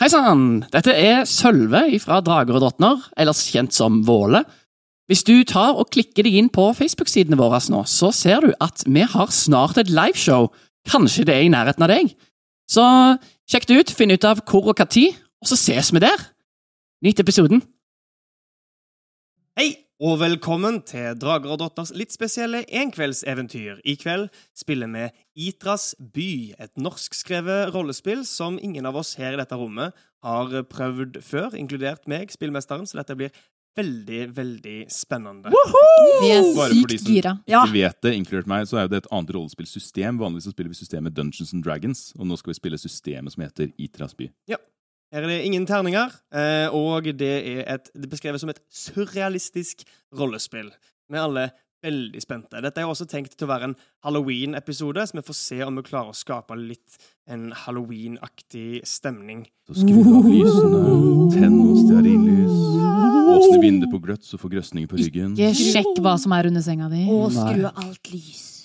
Hei sann! Dette er Sølve fra Drager og drottner, ellers kjent som Våle. Hvis du tar og klikker deg inn på Facebook-sidene våre nå, så ser du at vi har snart et liveshow. Kanskje det er i nærheten av deg? Så sjekk det ut, finn ut av hvor og tid, og så ses vi der. Nyt episoden. Hei, og velkommen til Drager og drottners litt spesielle enkveldseventyr. I kveld spiller vi Itras by, et norskskrevet rollespill som ingen av oss her i dette rommet har prøvd før, inkludert meg, spillmesteren, så dette blir veldig, veldig spennende. Vi er sykt som Ja. ikke vet det, inkludert meg, så er det et annet rollespillsystem. Vanligvis så spiller vi systemet Dungeons and Dragons, og nå skal vi spille systemet som heter Itras by. Her er det ingen terninger, eh, og det er et, det er beskrevet som et surrealistisk rollespill. Vi er alle veldig spente. Dette er også tenkt til å være en Halloween-episode, så vi får se om vi klarer å skape litt en Halloween-aktig stemning. Så skru av lysene, tenn noen stearinlys, åpne vinduet på gløtt, så får grøsninger på ryggen. Ikke sjekk hva som er under senga di. Og skru av alt lys.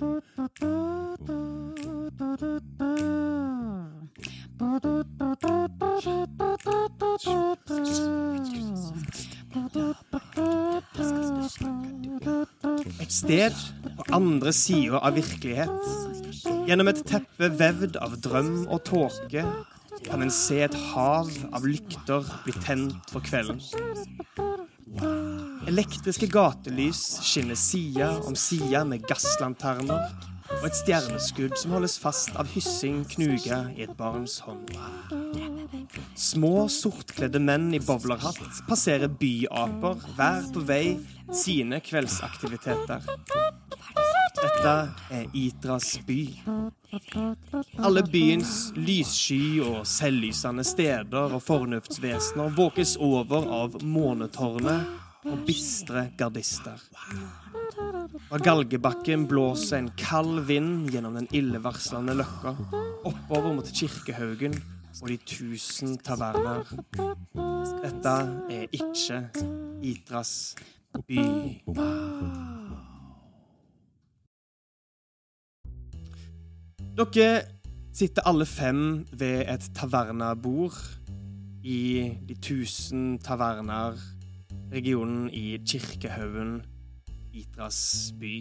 Et sted på andre sida av virkelighet. Gjennom et teppe vevd av drøm og tåke kan en se et hav av lykter bli tent for kvelden. Elektriske gatelys skinner side om side med gasslanterner og et stjerneskudd som holdes fast av hyssing knuga i et barns hånd. Små, sortkledde menn i bowlerhatt passerer byaper hver på vei sine kveldsaktiviteter. Dette er Itras by. Alle byens lyssky og selvlysende steder og fornuftsvesener våkes over av månetårnet og bistre gardister. Fra galgebakken blåser en kald vind gjennom den illevarslende løkka, oppover mot kirkehaugen og de tusen taverner. Dette er ikke Itras by. Dere sitter alle fem ved et tavernabord i de tusen taverner, regionen i Kirkehaugen, Itras by.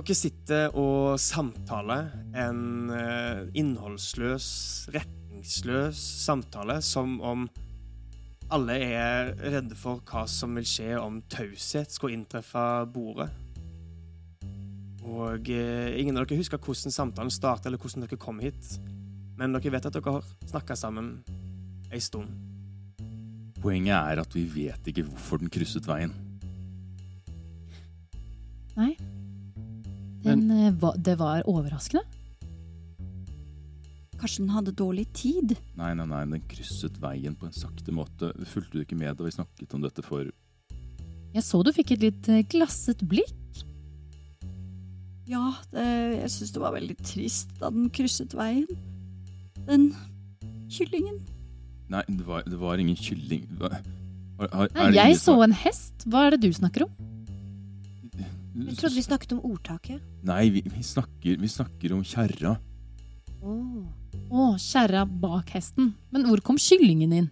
Dere sitter og samtaler en eh, innholdsløs, retningsløs samtale, som om alle er redde for hva som vil skje om taushet skulle inntreffe bordet. Og eh, ingen av dere husker hvordan samtalen startet, eller hvordan dere kom hit. Men dere vet at dere har snakka sammen ei stund. Poenget er at vi vet ikke hvorfor den krysset veien. Nei. Den, Men, va- det var overraskende. Kanskje den hadde dårlig tid? Nei, nei, nei, den krysset veien på en sakte måte. Fulgte du ikke med da vi snakket om dette for Jeg så du fikk et litt eh, glasset blikk. Ja, det, jeg syns det var veldig trist da den krysset veien. Den kyllingen. Nei, det var, det var ingen kylling. Hva? Har, har, Nei, er det jeg ingen så en hest. Hva er det du snakker om? Jeg trodde vi snakket om ordtaket. Nei, vi, vi, snakker, vi snakker om kjerra. Oh. oh, kjerra bak hesten. Men hvor kom kyllingen inn?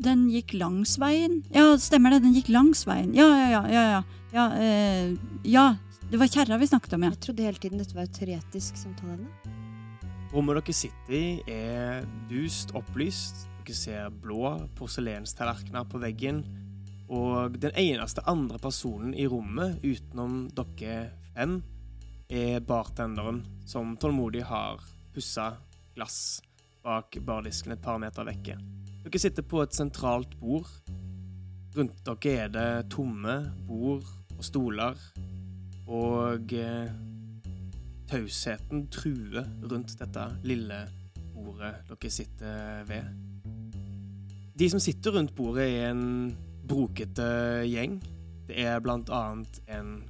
Den gikk langs veien. Ja, stemmer det, den gikk langs veien. Ja, ja, ja. Ja, ja. Ja, eh, ja det var kjerra vi snakket om, ja. Jeg trodde hele tiden dette var et teoretisk samtale. Rommet dere sitter i, er dust opplyst. Dere ser blå porselenstallerkener på veggen. Og den eneste andre personen i rommet utenom dere fem er bartenderen, som tålmodig har pussa glass bak bardisken et par meter vekke. Dere sitter på et sentralt bord. Rundt dere er det tomme bord og stoler. Og eh, tausheten truer rundt dette lille bordet dere sitter ved. De som sitter rundt bordet, er en brokete gjeng. Det er blant annet en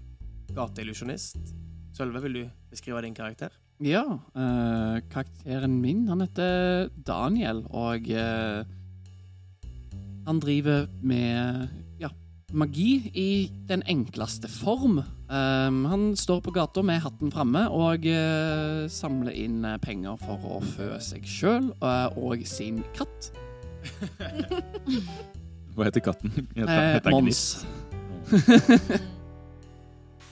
gateillusjonist Sølve, vil du beskrive din karakter? Ja, Øh, karakteren min, han heter Daniel, og øh, han driver med magi i den enkleste form. Um, han står på gata med hatten framme og uh, samler inn eh, penger for å fø seg sjøl og sin katt. Hva heter katten? Heter, Eh, Mons.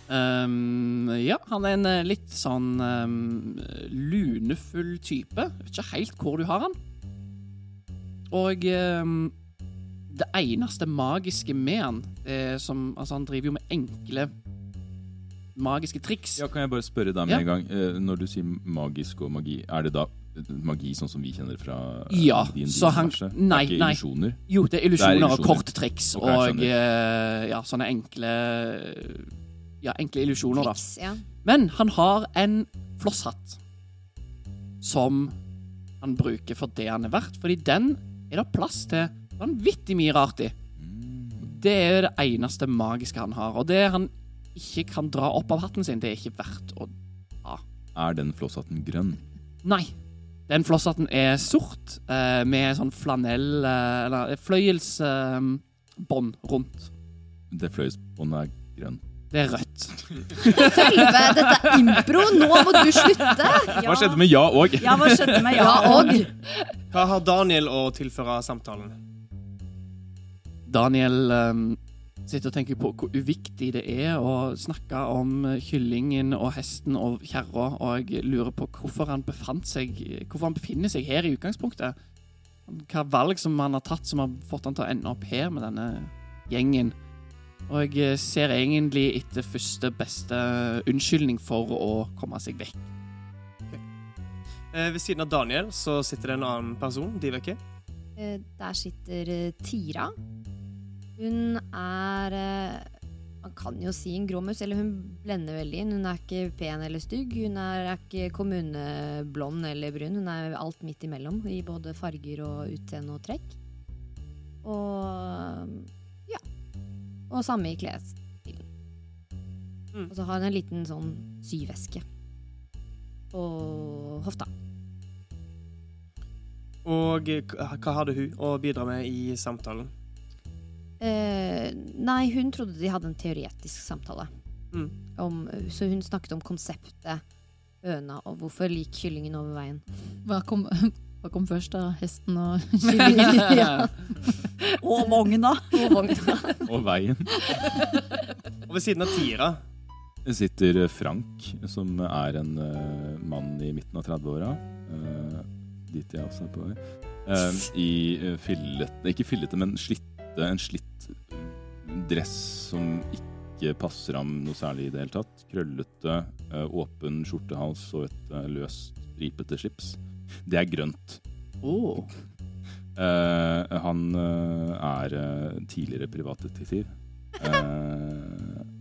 Um, ja, han er en eh, litt sånn um, lunefull type. Vet ikke helt hvor du har han. Og det eneste magiske med han er som, Altså, han driver jo med enkle magiske triks. Ja, kan jeg bare spørre deg med Ja. en gang? Eh, Når du sier magisk og magi, er det da magi sånn som vi kjenner fra eh, Ja, din, så han- nei, Det er nei. Illusioner. Jo, det er illusjoner og korttriks okay, og eh, ja, sånne enkle Ja, enkle illusjoner, da. Triks, ja. Men han har en flosshatt som han bruker for det han er verdt, fordi den er det plass til vanvittig mye rart i. Det er det eneste magiske han har, og det han ikke kan dra opp av hatten sin, det er ikke verdt å Er den flosshatten grønn? Nei. Den flosshatten er sort, eh, med sånn flanell eh, Eller fløyelsbånd rundt. Det fløyelsbåndet er grønn. Det er rødt. Selve dette impro! Nå må du slutte! Hva skjedde med ja og? Ja, hva skjedde med ja Ja, og Hva har Daniel å tilføre samtalen? Daniel ehm, sitter og tenker på hvor uviktig det er å snakke om kyllingen og hesten og kjerra, og jeg lurer på hvorfor han befant seg Hvorfor han befinner seg her i utgangspunktet. Hva valg som han har tatt som har fått han til å ende opp her med denne gjengen. Og jeg eh, ser egentlig etter første beste unnskyldning for å komme seg vekk. Eh, ved siden av Daniel så sitter det en annen person. Diveke. Eh, Der sitter eh, Tira. Hun er eh, Man kan jo si en gråmus, eller hun blender veldig inn. Hun er ikke pen eller stygg. Hun er, ikke kommuneblond eller brun. Hun er alt midt imellom i både farger og utseende og trekk. Og ja. Og samme i klesstilen. Mm. Og så har hun en liten sånn syveske på hofta. Og hva hadde hun å bidra med i samtalen? Eh, nei, hun trodde de hadde en teoretisk samtale. Mm. Om, så hun snakket om konseptet høna, og hvorfor lik kyllingen over veien. Hva kom, hva kom først, da? Hesten og kyllingen? ja. Og vogna. Og vogna. Og veien. Og ved siden av Tira sitter Frank, som er en uh, mann i midten av 30-åra. Uh, dit jeg også er på vei. Uh, I uh, fillete Ikke fillete, men slitte. En slitt dress som ikke passer ham noe særlig i det hele tatt. Krøllete, eh, åpen skjortehals og et eh, løst, stripete slips. Det er grønt. Oh. Uh, han uh, er tidligere privatdetektiv.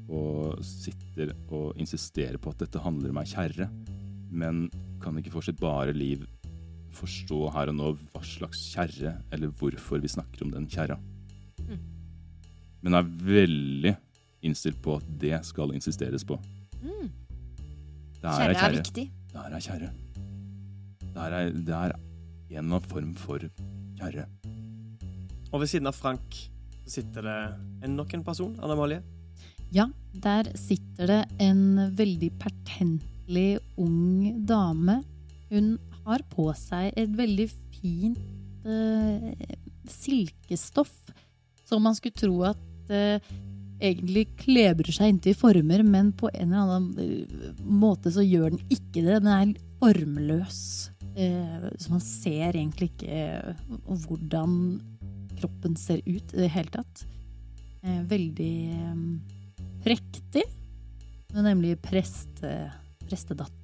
og sitter og insisterer på at dette handler om ei kjerre. Men kan ikke for sitt bare liv forstå her og nå hva slags kjerre, eller hvorfor vi snakker om den kjerra. Men er veldig innstilt på at det skal insisteres på. Mm. Kjære er kjære er viktig. Det er kjære. Der Det er, det er en eller annen form for kjære. Og ved siden av Frank sitter det en, nok en person. Anna Malie? Ja, der sitter det en veldig pertentlig ung dame. Hun har på seg et veldig fint eh, silkestoff som man skulle tro at eh, egentlig klebrer seg inntil former, men på en eller annen eh, måte så gjør den ikke det. Den er formløs. Eh, så man ser egentlig ikke eh, hvordan kroppen ser ut i det hele tatt. Eh, veldig eh, prektig. Nemlig preste, prestedatter.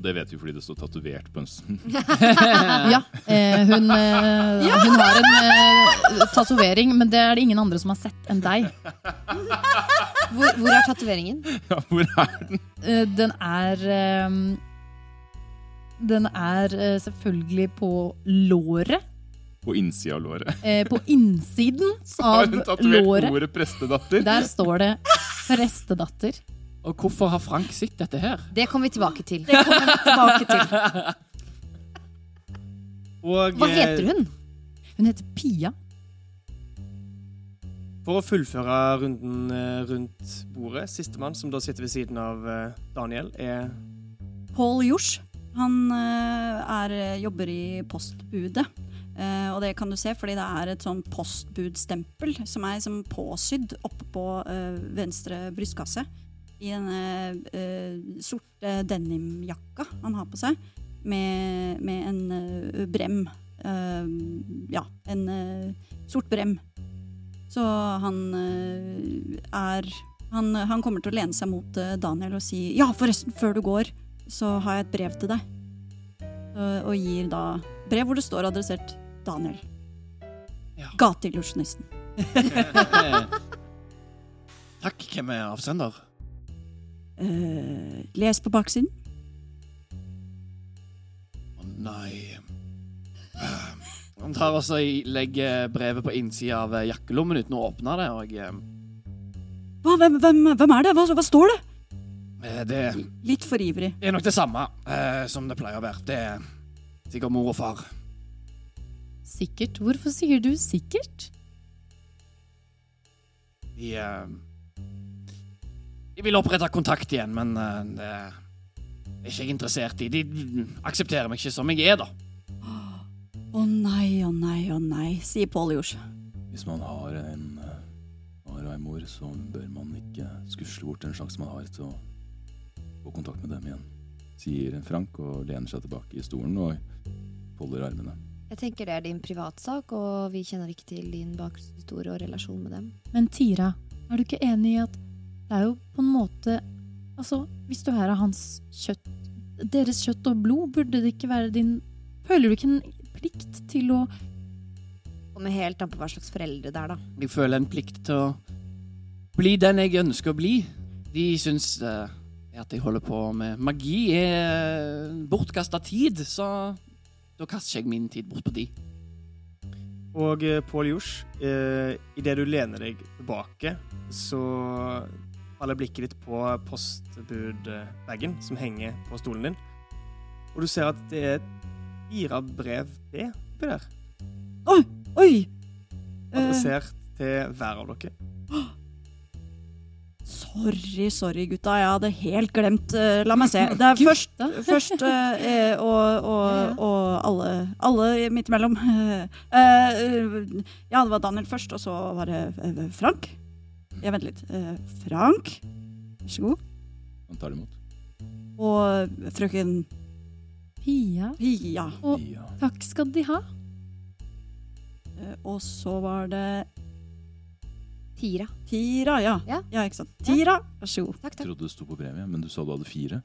Det vet vi fordi det står tatovert på en Ja, eh, hun, eh, hun har en eh, tatovering, men det er det ingen andre som har sett enn deg. Hvor, hvor er tatoveringen? Ja, hvor er den? Eh, den er eh, Den er eh, selvfølgelig på låret. På innsida av låret. Eh, på innsiden Så har av hun tatovert låret. ordet prestedatter. Der står det 'prestedatter'. Og hvorfor har Frank sett dette her? Det kommer vi tilbake til. Det kommer vi tilbake til. Og Hva eh, heter hun? Hun heter Pia. For å fullføre runden eh, rundt bordet, sistemann, som da sitter ved siden av eh, Daniel, er Paul Jors. Han eh, er, jobber i postbudet. Uh, og det kan du se fordi det er et sånn postbudstempel som er som påsydd oppe på eh, venstre brystkasse. I denne eh, sorte denimjakka han har på seg, med, med en eh, brem. Eh, ja, en sort brem. Så han er han, han kommer til å lene seg mot Daniel og si Ja, forresten, før du går, så har jeg et brev til deg. Og, og gir da brev hvor det står adressert Daniel. Ja. Gateillusjonisten. Takk, hvem er avsender? Eh, les på baksiden. Å nei Han tar også i, legger brevet på innsida av jakkelommen uten å åpne det, og eh, Hva, hvem, hvem, hvem er det? Hva, hva står det? eh, det Litt for ivrig. er nok det samme eh, som det pleier å være. Det er sikkert mor og far. Sikkert. Hvorfor sier du sikkert? De eh, De vil opprette kontakt igjen, men eh, det er ikke jeg interessert i. De aksepterer meg ikke som jeg er, da. Å nei, å nei, å nei, sier Pål Jors. Hvis man har en eh, har ei mor, så bør man ikke skusle bort den sjanse man har til å få kontakt med dem igjen. Sier Frank og lener seg tilbake i stolen og folder armene. Jeg tenker det er din privatsak, og vi kjenner ikke til din bakgrunnshistorie og relasjon med dem. Men Tira, er du ikke enig i at det er jo på en måte Altså, hvis du er av hans kjøtt Deres kjøtt og blod, burde det ikke være din Føler du ikke en plikt til å Kommer helt an på hva slags foreldre det er, da. Jeg føler en plikt til å bli den jeg ønsker å bli. De syns uh, at jeg holder på med magi er bortkasta tid, så da kaster jeg min tid bort på de. Og eh, Pål Jors, eh, idet du lener deg tilbake, så faller blikket ditt på postbudbagen som henger på stolen din. Og du ser at det er fire brev B oppi der, Oi! Oi! adressert til hver av dere. sorry, sorry, gutta. Jeg hadde helt glemt eh, La meg se. Det er først, først eh, eh, og, og, og alle, alle midt imellom. Eh, eh, ja, det var Daniel først, og så var det eh, Frank. Jeg vent litt. Eh, Frank, vær så god. Han tar imot. Og frøken Pia? Pia. Og Ja. takk skal de ha. Eh, Og så var det Tira. Tira, ja. Ja. Ja, ikke sant. Tira, vær så god. Takk, takk. Trodde det sto på premie, men du sa du hadde fire.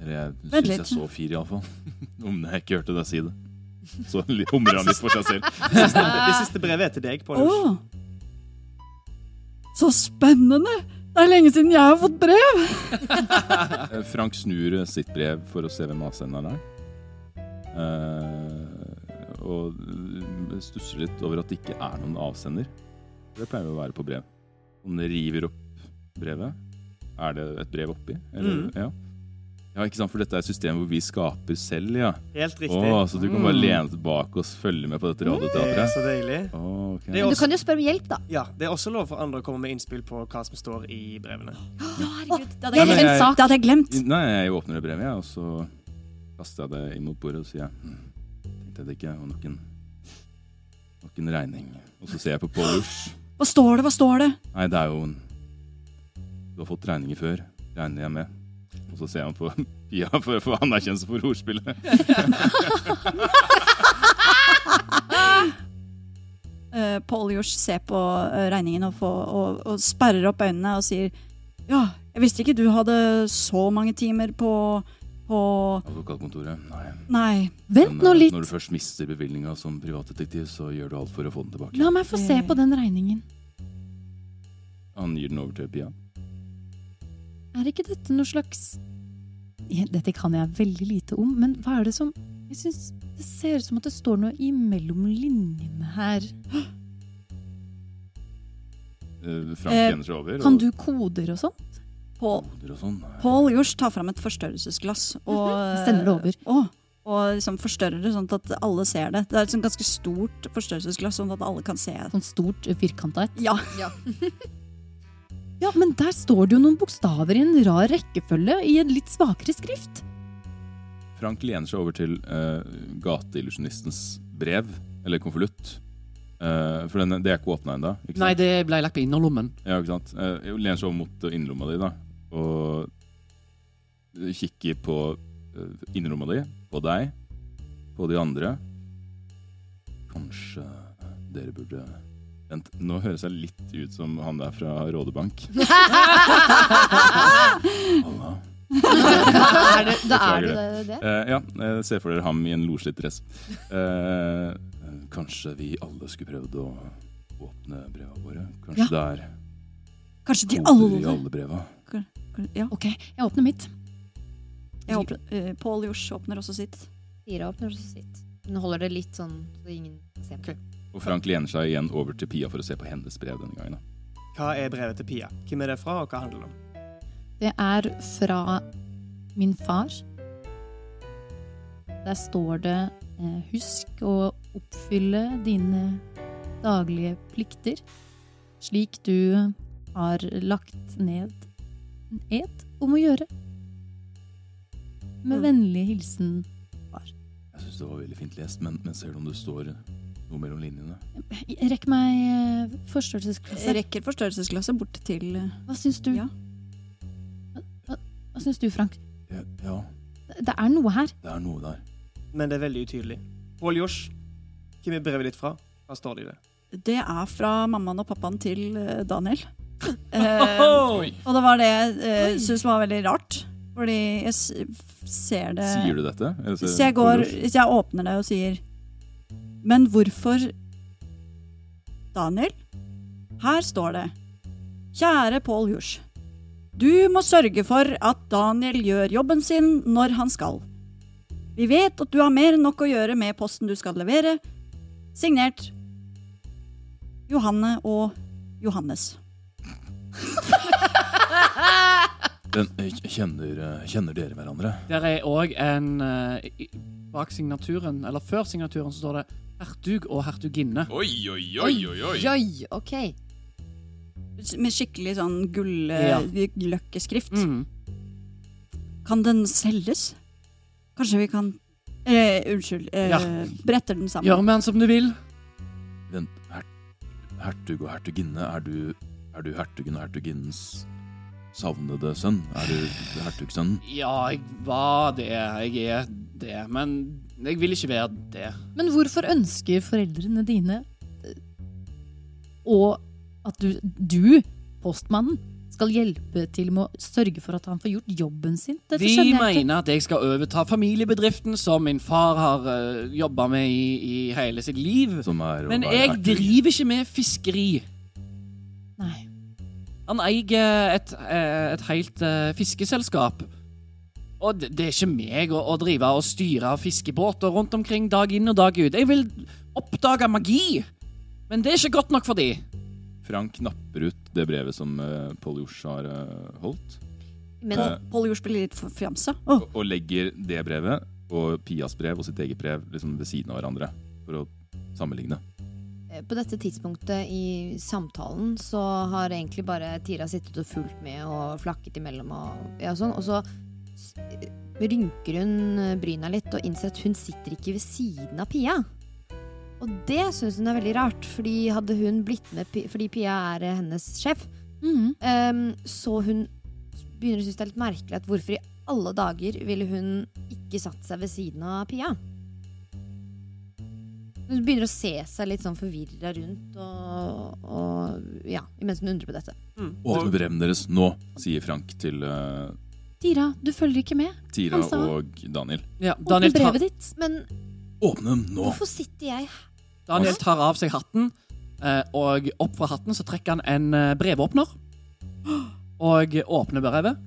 Eller jeg syns jeg så fire, iallfall. Om jeg ikke hørte deg si det. Så humrer han litt for seg selv. Det siste, det siste brevet er til deg, Pål Jors. Så spennende! Det er lenge siden jeg har fått brev! Eh, Frank snur eh, sitt brev for å se hvem avsenderen er. Uh, og stusser litt over at det ikke er noen avsender. Det pleier jo å være på brev. Om det river opp brevet, er det et brev oppi? Eller, Mm. ja. Ja, ikke sant, for dette er et system hvor vi skaper selv, ja. Helt riktig. så du kan bare Mm. lene tilbake og følge med på dette Det er så deilig. Å, okay. Det er Men du kan jo spørre om hjelp, da. ja, det er også lov for andre å komme med innspill på hva som står i brevene. Å, herregud, det hadde Det jeg er jeg- Det hadde jeg glemt. Nei, jeg åpner det brevet, jeg, og så kaster jeg det imot bordet og sier jeg, hm, tenkte jeg det ikke var nok en, nok en regning. Og så ser jeg på Paul Hva står det? Hva står det? Nei, det er jo en Du har fått regninger før, regner jeg med. Og så ser han på Pia for å få anerkjennelse for ordspillet. Uh, Paul Jors ser på eh, regningen og, får, og, og sperrer opp øynene og sier Ja, jeg visste ikke du hadde så mange timer på, på Advokatkontoret. Nei. Nei. Vent Men, nå eh, litt. Når du først mister bevilgninga som privatdetektiv, så gjør du alt for å få den tilbake. La meg få se på den regningen. Han gir den over til Pia. Er ikke dette noe slags Dette kan jeg veldig lite om, men hva er det som Jeg syns det ser ut som at det står noe imellom linjene her. eh, Frank Eh, seg over. Kan og du koder og sånt? Paul, koder og sånn. Paul Jors tar fram et forstørrelsesglass og Sender det over. Og, og liksom forstørrer det sånn at alle ser det. Det er et sånn ganske stort forstørrelsesglass, sånn at alle kan se det. Sånn stort firkanta et? Ja, Ja, men der står det jo noen bokstaver i en rar rekkefølge i en litt svakere skrift. Frank lener seg over til uh, gateillusjonistens brev, eller konvolutt. Uh, for den, det er ikke åpna ennå. Nei, det ble lagt på innerlommen. Ja, ikke sant? Uh, lener seg over mot innerlomma di, da. Og kikker på innerlomma di, på deg, på de andre. Kanskje dere burde Vent, nå høres jeg litt ut som han der fra Rådebank. Halla. Da er det, da er det det. det. Uh, ja, eh, se for dere ham i en loslitt dress. Uh, kanskje vi alle skulle prøvd å åpne breva våre? Kanskje Ja. det er kanskje de alle? i alle breva? Ja, Ok, jeg åpner mitt. jeg åpner, uh, Paul Jors åpner også sitt. Fire åpner også sitt. Hun holder det litt sånn så ingen ser på. Ok. Og Frank lener seg igjen over til Pia for å se på hennes brev denne gangen. Hva er brevet til Pia? Hvem er det fra, og hva handler det om? Det er fra min far. Der står det eh, 'Husk å oppfylle dine daglige plikter', slik du har lagt ned en ed om å gjøre. Med Mm. vennlig hilsen far. Jeg syns det var veldig fint lest, men, men selv du om det står noe mellom linjene? Rekk meg forstørrelsesklasse. Jeg forstørrelsesglasset. rekker forstørrelsesglasset bort til eh, Hva syns du? Ja. Hva, hva, hva syns du, Frank? Ja, ja, Det er noe her. det er noe der. Men det er veldig utydelig. Pål Josh, hvem er brevet ditt fra? Hva står det i det? Det er fra mammaen og pappaen til eh, Daniel. Eh, og det var det jeg eh, syntes var veldig rart. Fordi jeg ser det Sier du dette? Så- jeg, går, jeg åpner det og sier Men hvorfor Daniel? Her står det Kjære Pål Hjors Du må sørge for at Daniel gjør jobben sin når han skal. Vi vet at du har mer enn nok å gjøre med posten du skal levere. Signert Johanne og Johannes. Men, eh, kjenner, eh, kjenner dere hverandre? Der er òg en eh, Bak signaturen, eller før signaturen, så står det hertug og hertuginne. Oi, oi, Oi, oi, oi. oi ok. Med skikkelig sånn Ja. gull-løkkeskrift. Mm. Kan den selges? Kanskje vi kan eh, Unnskyld. Eh, Ja. Bretter den sammen. Gjør med den som du vil. Vent, her, hertug og hertuginne, er du, er du hertugen og hertuginnens savnede sønn? Er du hertugsønnen? Ja, jeg var det. Jeg er det. Men jeg vil ikke være det. Men hvorfor ønsker foreldrene dine eh, og at du, du, postmannen, skal hjelpe til med å sørge for at han får gjort jobben sin? Dette De jeg mener at jeg skal overta familiebedriften som min far har uh, jobba med i, i hele sitt liv. Som er Men jeg driver ikke med fiskeri. Nei. Han eier et, eh, et helt uh, fiskeselskap. Og det, er ikke meg å, å drive og styre fiskebåter rundt omkring dag inn og dag ut. Jeg vil oppdage magi, men det er ikke godt nok for de. Frank napper ut det brevet som uh, Pål Jors har uh, holdt, Men uh, Pål Jors blir litt forfjamsa. Oh. og, og legger det brevet og Pias brev og sitt eget brev liksom ved siden av hverandre for å sammenligne. eh, på dette tidspunktet i samtalen så har egentlig bare Tira sittet og fulgt med og flakket imellom og ja, sånn. Og så rynker hun eh, bryna litt og innser at hun sitter ikke ved siden av Pia. Og det syns hun er veldig rart, fordi hadde hun blitt med Fordi Pia er eh, hennes sjef. mm. um, så hun begynner å synes det er litt merkelig at hvorfor i alle dager ville hun ikke satt seg ved siden av Pia? Hun begynner å se seg litt sånn forvirra rundt, og, og ja, imens hun undrer på dette. Mm. Åpne brevene deres nå, sier Frank til eh, Tira, du følger ikke med? Tira Han sa- og Daniel. Ja, Åpne Daniel, tar, brevet ditt. Men Åpne den nå! hvorfor sitter jeg her? Daniel tar av seg hatten, eh, og opp fra hatten så trekker han en eh, brevåpner. Og åpner brevet.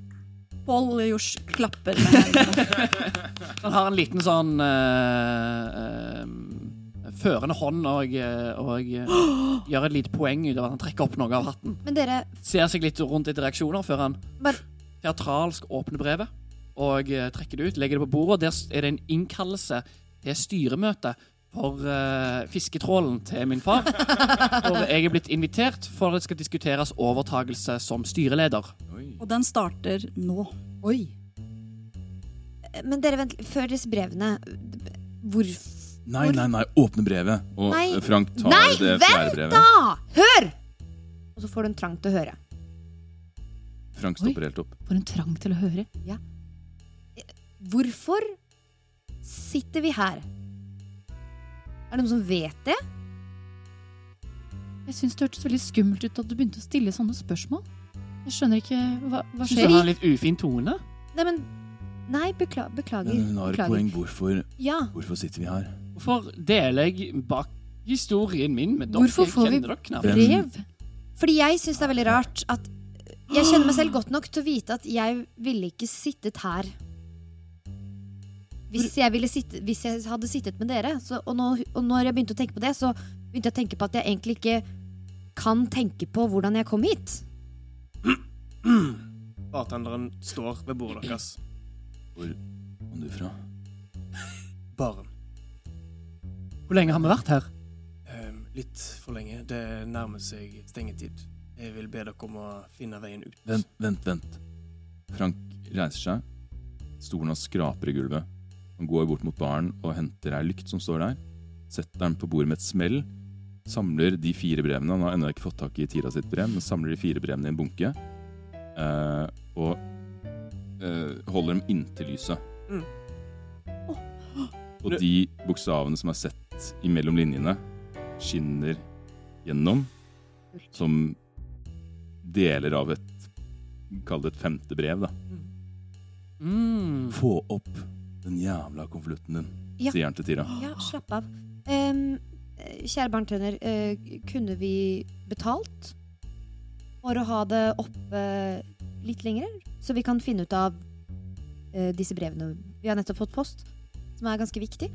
Jors klapper med hendene. Han har en liten sånn eh, eh, førende hånd og, eh, og eh, gjør et lite poeng ut av at han trekker opp noe av hatten. Men dere, Ser seg litt rundt etter reaksjoner før han Bare- teatralsk åpner brevet og eh, trekker det ut, legger det på bordet, og der er det en innkallelse til styremøte for uh, fisketrålen til min far. Og jeg er blitt invitert for at det skal diskuteres overtagelse som styreleder. Oi. Og den starter nå. Oi. Men dere, vent, før disse brevene Hvorfor Nei, nei, nei, åpne brevet. Og Nei. Frank tar Nei, det vent fjerde brevet. da! Hør! Og så får du en trang til å høre. Frank stopper helt opp. For en trang til å høre. Hvorfor sitter vi her? Er det noen som vet det? Jeg syns det hørtes veldig skummelt ut at du begynte å stille sånne spørsmål. Jeg skjønner ikke Hva, hva Syns du han har litt ufin tone? Nei, men Nei, bekla beklager. Men hun har et poeng. Hvorfor, Ja. hvorfor sitter vi her? Hvorfor deler jeg bak historien min med dere? Hvorfor får vi Brev? Fordi jeg syns det er veldig rart at Jeg kjenner meg selv godt nok til å vite at jeg ville ikke sittet her. Hvis jeg, ville sitte, hvis jeg hadde sittet med dere, så, og, nå, og når jeg begynte å tenke på det, så begynte jeg å tenke på at jeg egentlig ikke kan tenke på hvordan jeg kom hit. Bartenderen står ved bordet deres. Hvor kom du fra? Baren. Hvor lenge har vi vært her? Ehm, litt for lenge. Det nærmer seg stengetid. Jeg vil be dere om å finne veien ut. Vent, vent, vent. Frank reiser seg. Stolen hans skraper i gulvet. Han går bort mot baren og henter ei lykt som står der. Setter den på bordet med et smell. Samler de fire brevene. Han har ennå ikke fått tak i Tira sitt brev, men samler de fire brevene i en bunke. Uh, og uh, holder dem inntil lyset. Mm. Og de bokstavene som er sett imellom linjene, skinner gjennom som deler av et Kall det et femte brev, da. Mm. Få opp den jævla konvolutten din, Ja. sier han til Tira. Ja, slapp av. Eh, kjære barntrener, uh, kunne vi betalt for å ha det oppe litt lenger? Så vi kan finne ut av uh, disse brevene. Vi har nettopp fått post, som er ganske viktig.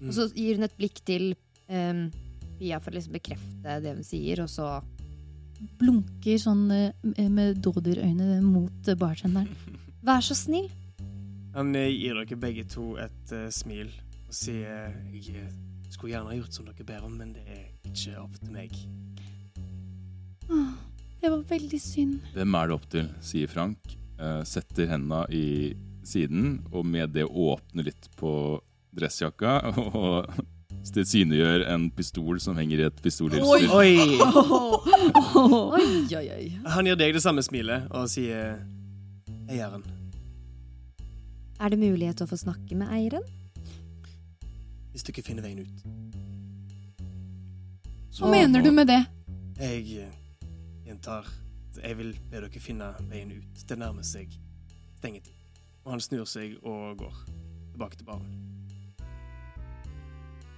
Mm. Og så gir hun et blikk til um, Pia for å liksom bekrefte det hun sier, og så Blunker sånn eh, med dådyrøyne mot bartenderen. Vær så snill. Han eh, gir dere begge to et uh, smil og sier jeg skulle gjerne ha gjort som dere ber om, men det er ikke opp til meg. Åh, Det var veldig synd. Hvem er det opp til, sier Frank. Uh, setter henda i siden, og med det åpner litt på dressjakka og tilsynegjør en pistol som henger i et pistolhylster. Oi! Oi, oi, oi. Han gir deg det samme smilet og sier eieren. Er det mulighet til å få snakke med eieren? Hvis dere finner veien ut. Hva mener du med det? Jeg eh, gjentar jeg vil be dere finne veien ut. Det nærmer seg stengetid. Og han snur seg og går tilbake til baren.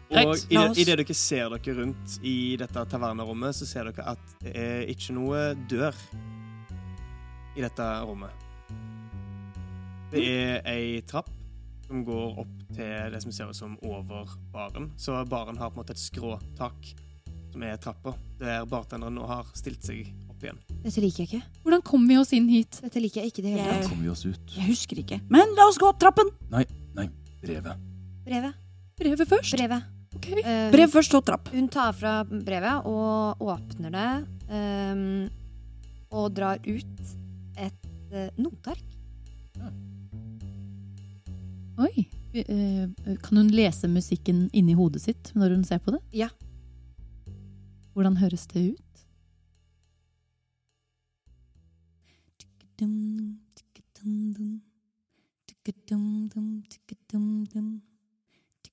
Og i det, i det dere ser dere rundt i dette tavernerommet, så ser dere at det er ikke noe dør i dette rommet. Det er ei trapp som går opp til det som ser ut som over baren. Så baren har på en måte et skråtak som er trappa, der bartenderen nå har stilt seg opp igjen. Dette liker jeg ikke. Hvordan kom vi oss inn hit? Dette liker jeg ikke det hele tatt. Kommer vi oss ut? Jeg husker ikke. Men la oss gå opp trappen! Nei, Brevet. Brevet. Brevet først? Brevet. Ok. Eh, Brev først, så trapp. Hun tar fra brevet og åpner det Um, og drar ut et eh, noteark. Oi. Uh, Kan hun lese musikken inni hodet sitt når hun ser på det? Ja. Hvordan høres det ut? Tikkedum, tikkedum-dum. Tikkedum-dum, tikkedum-dum. Tikkedum-dum, tikkedum-dum. Tikkedum-dum, tikkedum-dum. Tikkedum-dum,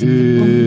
Uh,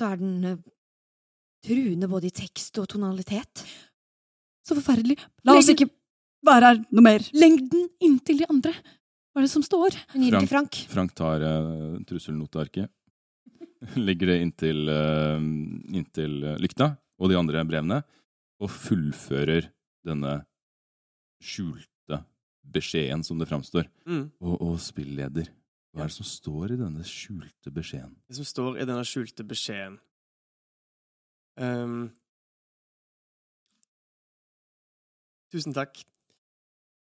så er den uh, truende både i tekst og tonalitet. Så forferdelig. La oss ikke være her noe mer. Lengden inntil de andre. Hva er det som står? Hun gir det til Frank. Frank tar uh, trusselnotearket, legger det inntil, uh, inntil uh, lykta og de andre brevene, og fullfører denne skjulte beskjeden som det framstår. Mm. Og, og spilleder, hva er det som står i denne skjulte beskjeden? Det som står i denne skjulte beskjeden um, Tusen takk.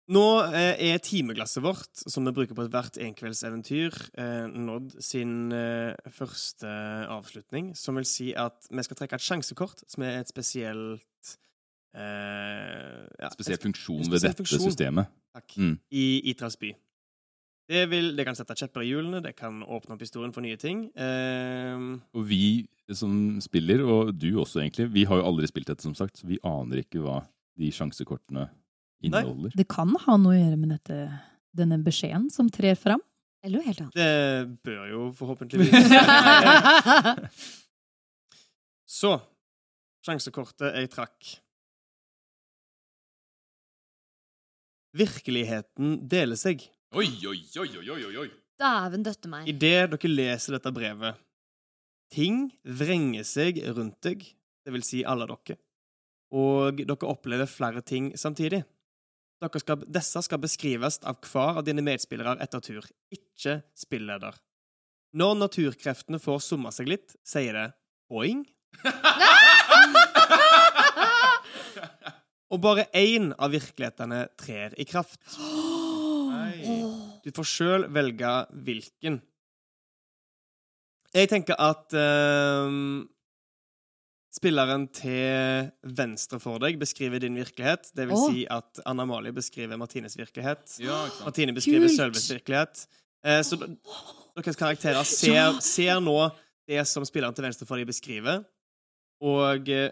Nå eh, er timeglasset vårt, som vi bruker på ethvert enkveldseventyr, eh, nådd sin eh, første avslutning. Som vil si at vi skal trekke et sjansekort, som er et spesielt eh, ja, Spesiell et- funksjon ved dette funksjon. systemet. Takk. Mm. I Itras by. Det, vil, det kan sette kjepper i hjulene, det kan åpne opp historien for nye ting. Ehm, Og vi som spiller, og du også egentlig, vi har jo aldri spilt dette, som sagt, så vi aner ikke hva de sjansekortene inneholder. Det kan ha noe å gjøre med dette, denne beskjeden som trer fram. Eller noe helt annet. Det bør jo forhåpentligvis Så Sjansekortet jeg trakk. Virkeligheten deler seg. Oi, oi, oi, oi, oi, oi! Dæven døtte meg. Idet dere leser dette brevet. Ting vrenger seg rundt deg, det vil si alle dere. Og dere opplever flere ting samtidig. Dere skal, disse skal beskrives av hver av dine medspillere etter tur, ikke spilleder. Når naturkreftene får summa seg litt, sier det boing. Og bare én av virkelighetene trer i kraft. Du får sjøl velge hvilken. Jeg tenker at ehm, spilleren til venstre for deg beskriver din virkelighet. Det vil Åh. si at Anna Amalie beskriver Martines virkelighet. Ja, ikke sant? Martine beskriver Kult. Sølves virkelighet. Eh, så d- deres karakterer ser, ser nå det som spilleren til venstre for deg beskriver, og eh,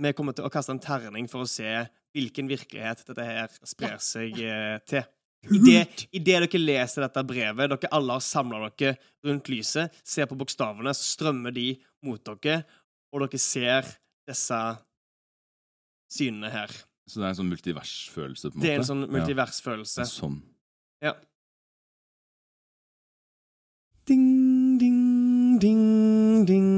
vi kommer til å kaste en terning for å se hvilken virkelighet dette her sprer seg eh, til. Idet dere leser dette brevet, dere alle har samla dere rundt lyset, ser på bokstavene, så strømmer de mot dere, og dere ser disse synene her. Så det er en sånn multiversfølelse, på en måte? Det er en sånn multiversfølelse. Ja. sånn. Ja. Ding, ding, ding, ding,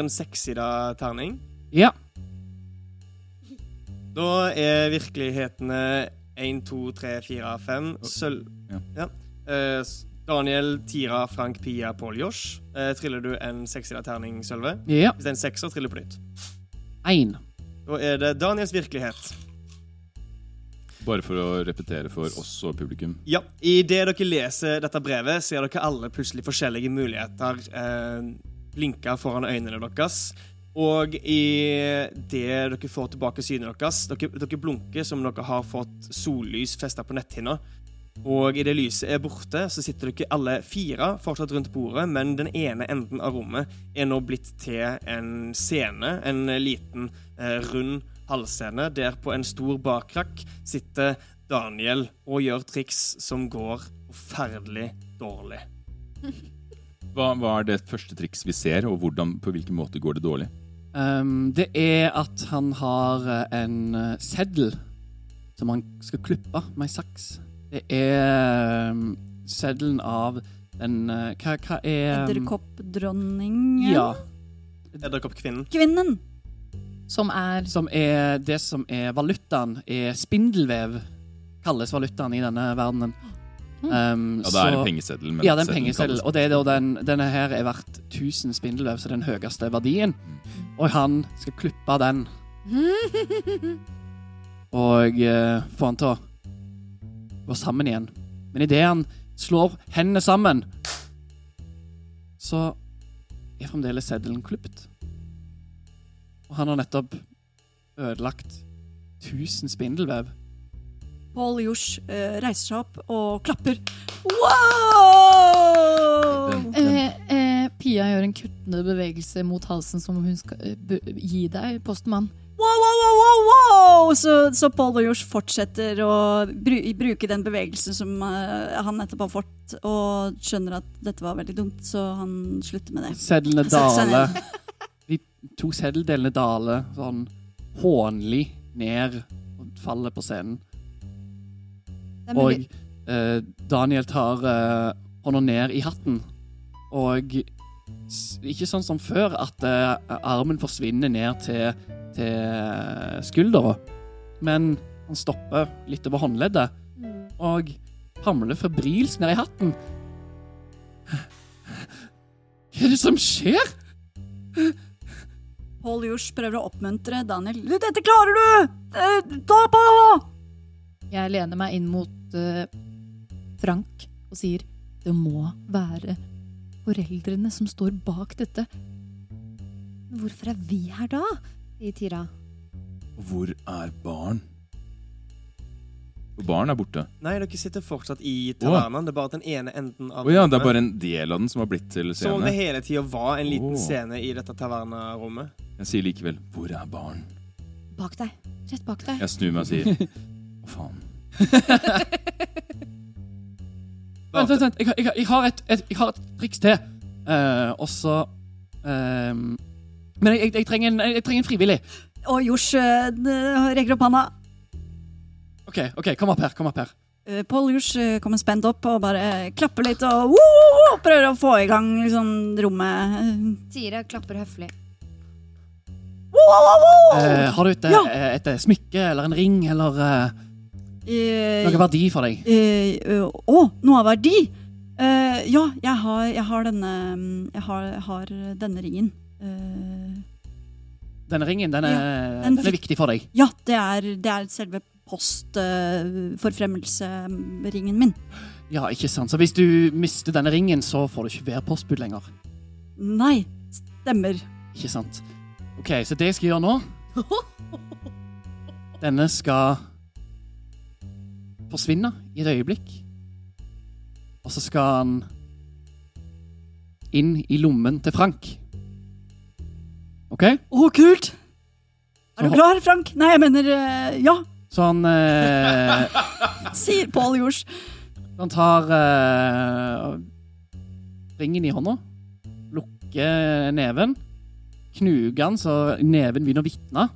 har en sekssida terning? Ja. Da er virkelighetene 1, 2, 3, 4, 5 sølv... Ja. Ja. Eh, Daniel, Tira, Frank, Pia, Pål, Josh. Eh, triller du en sekssida terning, Sølve? Ja. Hvis det er en sekser, triller på nytt. Én. Da er det Daniels virkelighet. Bare for å repetere for oss og publikum. Ja, I det dere leser dette brevet, ser dere alle plutselig forskjellige muligheter eh, blinke foran øynene deres. Og i det dere får tilbake synet deres Dere, dere blunker som dere har fått sollys festa på netthinna. Og i det lyset er borte, så sitter dere alle fire fortsatt rundt bordet, men den ene enden av rommet er nå blitt til en scene, en liten, eh, rund halvscene, der på en stor bakrakk sitter Daniel og gjør triks som går forferdelig dårlig. Hva, hva er det første triks vi ser, og hvordan, på hvilken måte går det dårlig? Um, det er at han har eh, en eh, seddel som han skal klippe med ei saks. Det er um, seddelen av den uh, Hva, hva er um, Edderkoppdronningen? Ja. Edderkoppkvinnen. Kvinnen! Som er Som er det som er valutaen, er spindelvev. Kalles valutaen i denne verdenen. Um, Ja, det er en pengeseddel. Ja, det er en pengeseddel. Og det er da den, denne her er verdt 1000 spindelløv, så den høyeste verdien. Og han skal klippe den og uh, få han til å gå sammen igjen. Men idet han slår hendene sammen, så er fremdeles seddelen klipt. Og han har nettopp ødelagt 1000 spindelvev. Pål Jors eh, reiser seg opp og klapper. Wow! Eh, eh, Pia gjør en kuttende bevegelse mot halsen som hun skal eh, gi deg, postmann. Wow, wow, wow, wow, wow! Så, så Paul og Jors fortsetter å bru, bruke den bevegelsen som uh, han nettopp har fått, og skjønner at dette var veldig dumt, så han slutter med det. Sedlene dale. daler. De to seddeldelene daler sånn hånlig ned og faller på scenen. Og eh, Daniel tar eh, hånda ned i hatten, og ikke sånn som før, at eh, armen forsvinner ned til, til skuldra, men han stopper litt over håndleddet Mm. og hamler febrilsk ned i hatten. Hva er det som skjer? Paul Jors prøver å oppmuntre Daniel. Dette klarer du! Eh, Ta på! Jeg lener meg inn mot uh, Frank og sier det må være foreldrene som står bak dette. Hvorfor er vi her da? sier Tira. hvor er barn? Barn er borte. Nei, dere sitter fortsatt i tavernaen. Det er bare den ene enden av Å ja, det er bare en del av den som har blitt til Som om det hele tida var en liten oh. scene i dette tavernerommet. Jeg sier likevel 'hvor er barn'? Bak deg. Rett bak deg. Jeg snur meg og sier faen'? Vent, vent, vent. Jeg, har- jeg, har- jeg, har et, et, jeg har et triks til. Eh, og så ehm, Men jeg, jeg, jeg, trenger en, jeg trenger en frivillig. Og Jors eh, d- rekker opp handa. OK, ok, kom opp her. kom opp her. Uh, Paul Jors eh, kommer spent opp og bare klapper litt og woo, woo, woo, prøver å få i gang liksom, rommet. Eh, Tira klapper høflig. Woo, woo, woo, woo! Eh, har du et, Ja. eh, et, eh, smykke eller en ring eller eh, Eh, noe verdi for deg? eh, eh, Å, noe av verdi! Eh, ja, jeg har, jeg har denne Jeg har, har denne ringen. Eh, Denne ringen den er, den den er viktig for deg. ja, det er, det er selve postforfremmelseringen min. Ja, ikke sant? Så hvis du mister denne ringen, så får du ikke være postbud lenger. Nei, stemmer. Ikke sant? OK, så det jeg skal gjøre nå Denne skal forsvinne i et øyeblikk. Og så skal han inn i lommen til Frank. OK? Å, kult! Er du klar, Frank? Nei, jeg mener eh, ja, Så han, eh, sier Paul Jors. han tar eh, ringen i hånda, lukker neven, knuger den så neven begynner å vitne.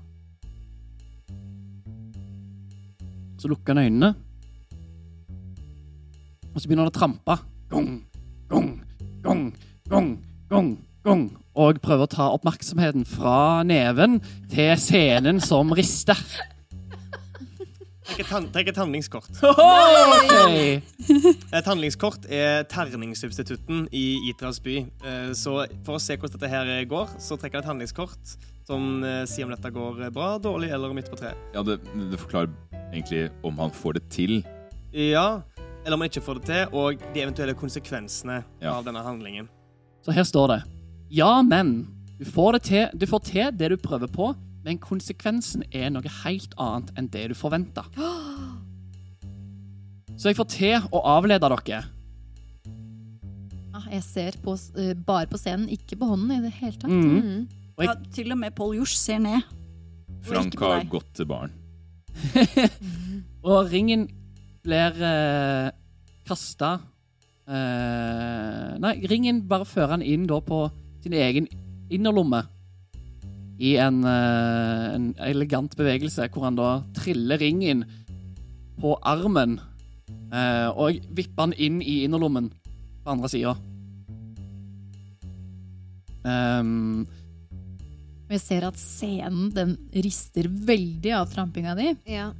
Så lukker han øynene. Og så begynner han å trampe. Gong, gong, gong, gong, gong, gong. Og prøver å ta oppmerksomheten fra neven til scenen som rister. Trekk et, han- handlingskort. Oi! Et handlingskort er terningssubstitutten i Itras by. Eh, Så for å se hvordan dette her går, så trekker jeg et handlingskort som eh, sier om dette går bra, dårlig eller midt på treet. Ja, det, det forklarer egentlig om han får det til. Ja, eller om man ikke får det til, og de eventuelle konsekvensene Ja. av denne handlingen. Så her står det Ja, men du får, det til, du får til det du prøver på, men konsekvensen er noe helt annet enn det du forventa. Så jeg får til å avlede dere. Ja, jeg ser på, eh, bare på scenen, ikke på hånden i det hele tatt. Mm. Mm. Og jeg- Ja, til og med Pål Jors ser ned. Frank har gått til baren. Og ringen blir eh, kasta eh, Nei, ringen bare fører han inn da på sin egen innerlomme. I en, eh, en elegant bevegelse hvor han da triller ringen på armen. eh, og vipper den inn i innerlommen på andre sida. Um, jeg ser at scenen den rister veldig av trampinga di. Ja.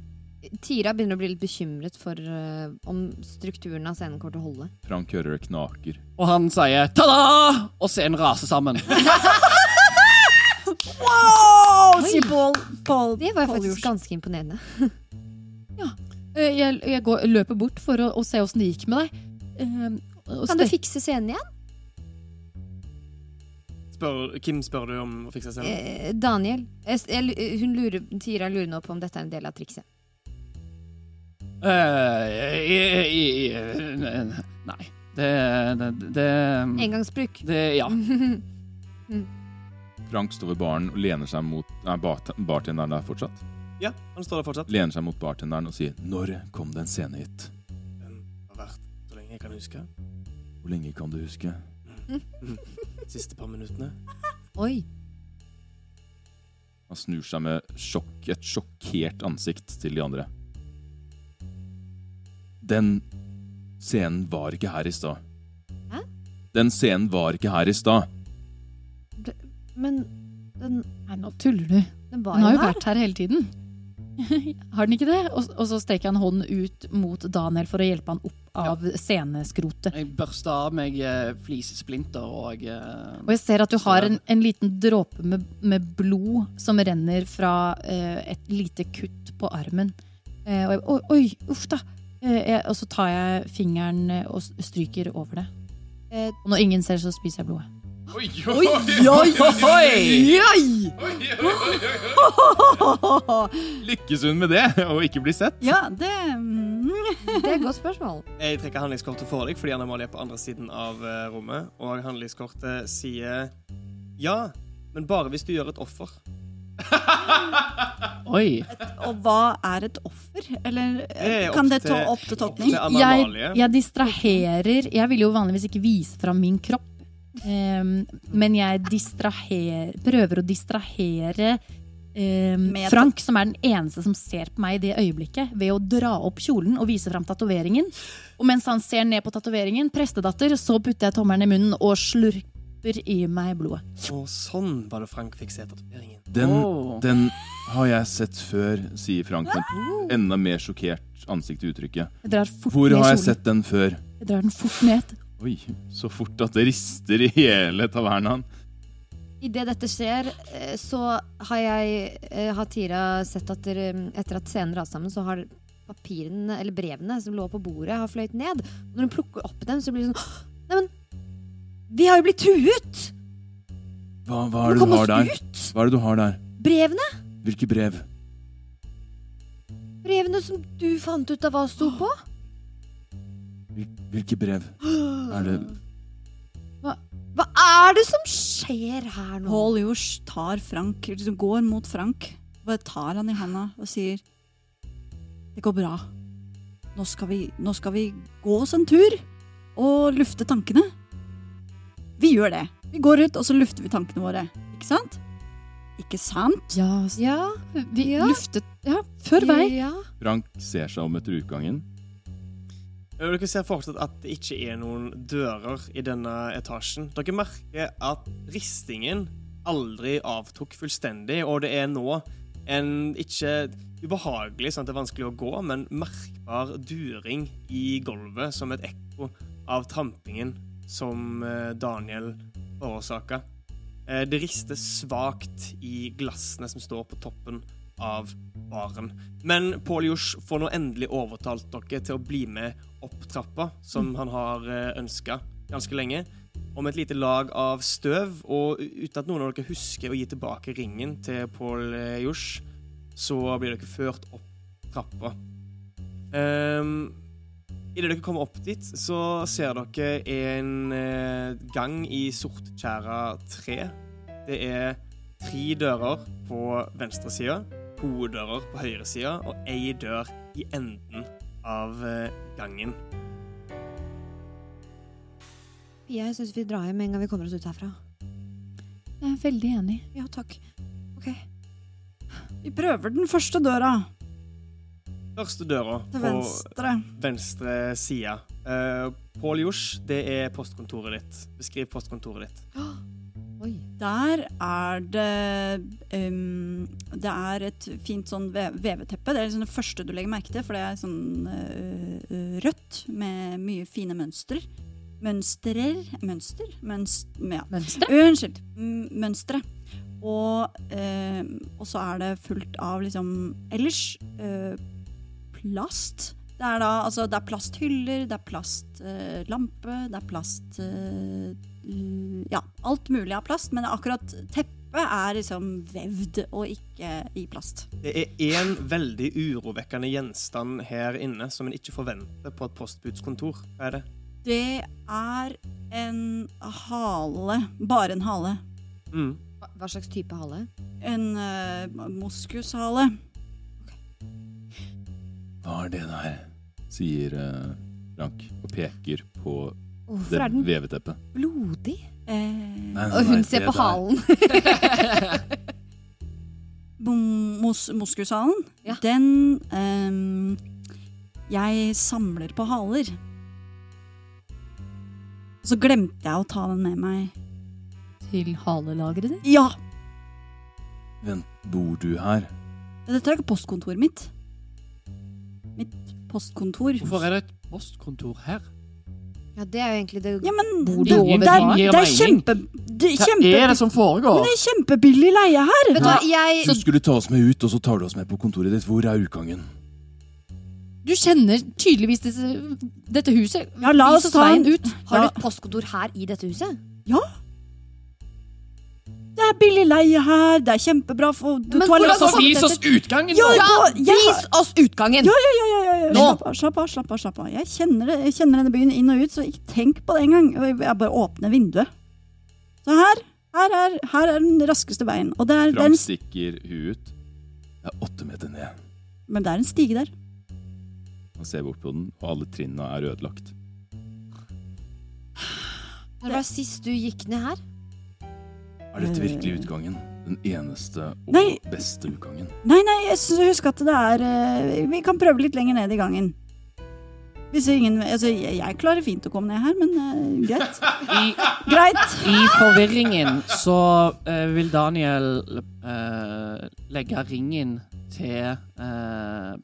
Tira begynner å bli litt bekymret for eh, om strukturen av scenen kommer til å holde. Frank hører det knaker. og han sier ta-da! Og scenen raser sammen. Wow! sier Pål. Pål Det var Pål faktisk Jors. ganske imponerende. Eh, Jeg, jeg går, løper bort for å, å se åssen det gikk med deg. Eh, og Kan du fikse scenen igjen? Spør, hvem spør du om å fikse scenen? Eh, Daniel. Jeg, s- jeg, lu- hun lurer, Tira lurer nå på om dette er en del av trikset. Eh, nei. Det, det, det, Engangsbruk. det Ja. Frank står ved baren og lener seg mot Er bartenderen der fortsatt? Ja, han står der fortsatt. Lener seg mot bartenderen og sier 'Når kom den scenen scene hit?' Den har vært så lenge jeg kan huske. Hvor lenge kan du huske? Siste par minuttene. Oi. Han snur seg med sjokk, et sjokkert ansikt til de andre. Den scenen var ikke her i stad. Hæ? Den scenen var ikke her i stad. Men den, Nei, nå tuller du. den var Den har jo her. vært her hele tiden. Har den ikke det? Og, og så strekker han hånden ut mot Daniel for å hjelpe han opp av sceneskrotet. Jeg børster av meg eh, flisesplinter og eh, Og jeg ser at du har en, en liten dråpe med, med blod som renner fra eh, et lite kutt på armen. Eh, og jeg, oi, oi, uff da. Eh, og så tar jeg fingeren eh, og stryker over det. Eh, Og når ingen ser, så spiser jeg blodet. Oi, oi, oi! oi, Lykkes hun med det, og ikke bli sett? Ja, det mm, Det er et godt spørsmål. Jeg trekker handlingskortet for deg fordi han Amalie er på andre siden av rommet. Og handlingskortet sier ja, men bare hvis du gjør et offer. Oi. Og hva er et offer? Eller Det kan det ta opp til tolkning? Jeg, jeg distraherer Jeg vil jo vanligvis ikke vise fram min kropp. Um, men jeg prøver å distrahere um, Frank, som er den eneste som ser på meg i det øyeblikket, ved å dra opp kjolen og vise fram tatoveringen. Og mens han ser ned på tatoveringen, prestedatter, så putter jeg tommelen i munnen og slurper i meg blodet. Og sånn var det Frank fikk se tatoveringen. Den, oh. den har jeg sett før, sier Frank med et enda mer sjokkert ansikt i uttrykket. Jeg drar fort Hvor ned har jeg sett den før? Jeg drar den fort ned. Oi, så fort at det rister i hele tavernaen. Idet dette skjer, eh, så har jeg eh, har Tira sett at der, etter at scenen raste sammen, så har papirene, eller brevene som lå på bordet, har fløyt ned. Når hun plukker opp dem, så blir det sånn «Åh, Neimen, vi har jo blitt truet! Hva, hva er det du har der? ut! Hva er det du har der? Brevene! Hvilke brev? Brevene som du fant ut av hva sto på. Hvilke brev? Er det Hva er det som skjer her nå? Paul Jors tar Frank, liksom går mot Frank, bare tar han i handa og sier Det går bra. Nå skal vi, nå skal vi gå oss en tur og lufte tankene. Vi gjør det. Vi går ut, og så lufter vi tankene våre. Ikke sant? Ikke sant? Ja, Ja, vi Ja. luftet Ja, før vei. Ja. Frank ser seg om etter utgangen. Dere ser fortsatt at det ikke er noen dører i denne etasjen. Dere merker at ristingen aldri avtok fullstendig, og det er nå en ikke ubehagelig, sånn at det er vanskelig å gå, men merkbar during i gulvet som et ekko av trampingen som eh, Daniel forårsaka. Eh, Det rister svakt i glassene som står på toppen av baren. Men Pål Josh får nå endelig overtalt dere til å bli med opp trappa, som han har ønska ganske lenge. Og med et lite lag av støv, og uten at noen av dere husker å gi tilbake ringen til Pål Josh, så blir dere ført opp trappa. Um, Idet dere kommer opp dit, så ser dere en eh, gang i sorttjæra tre. Det er tre dører på venstre side, to dører på høyre side og ei dør i enden av eh, gangen. Jeg syns vi drar hjem med en gang vi kommer oss ut herfra. Jeg er veldig enig. Ja, takk. Ok. Vi prøver den første døra. Første døra Til på venstre. venstre side. Uh, Pål Josh, det er postkontoret ditt. Beskriv postkontoret ditt. Oi. Der er det um, Det er et fint sånn veveteppe. Det er liksom det første du legger merke til, for det er sånn øh, rødt med mye fine mønstre. Mønstrer Mønster? Mønst, ja. Mønstre? Unnskyld. Mønstre. Og, uh, og så er det fullt av liksom Ellers eh, plast. Det er da altså Det er plasthyller, det er plastlampe, det er plast eh, Ja, alt mulig av plast, men akkurat teppet er liksom vevd og ikke i plast. Det er én veldig urovekkende gjenstand her inne som en ikke forventer på et postbudskontor. Hva er det? Det er en hale. Bare en hale. Mm. Hva, hva slags type hale? En uh, moskushale. Hva er det der? Sier eh, Frank og peker på Hvorfor det veveteppet. blodig? Eh, Nei, Og hun nei, ser på halen. Mos moskushalen, Ja. den um, Jeg samler på haler. Og så glemte jeg å ta den med meg. Til halelageret ditt? Ja! Vent, bor du her? Dette er ikke postkontoret mitt. Mitt postkontor. Hvorfor er det et postkontor her? Ja, det er jo egentlig det Ja, men det, det, det, er, det er kjempe... Det er Hva kjempe er det som foregår? men det er kjempebillig leie her! Vet du hva, jeg Du skulle ta oss med ut, og så tar du oss med på kontoret ditt. Hvor er utgangen? Du kjenner tydeligvis disse, dette huset. Ja, la oss ta en ut. Har du et postkontor her i dette huset? Det er billig leie her, det er kjempebra for Men toalett hvordan og Vis oss utgangen! Ja, da! ja, Vis oss utgangen! Ja, ja, ja, ja, ja. Nå! Slapp av, slapp av, slapp av, slapp av. Jeg kjenner, det, jeg kjenner denne byen inn og ut, så ikke tenk på det engang. Jeg bare åpner vinduet. Så her, her er, her er den raskeste veien. Og det er, det er Frank stikker huet ut. Det er åtte meter ned. men det er en stige der. Han ser bort på den, og alle trinna er ødelagt. Når var sist du gikk ned her? Er dette virkelig utgangen? Den eneste og Nei. beste utgangen? Nei, nei, jeg husker husk at det er eh, Vi kan prøve litt lenger ned i gangen. Hvis ingen Altså, jeg, klarer fint å komme ned her, men uh, greit. I, Greit. I forvirringen så uh, vil Daniel uh, legge ringen til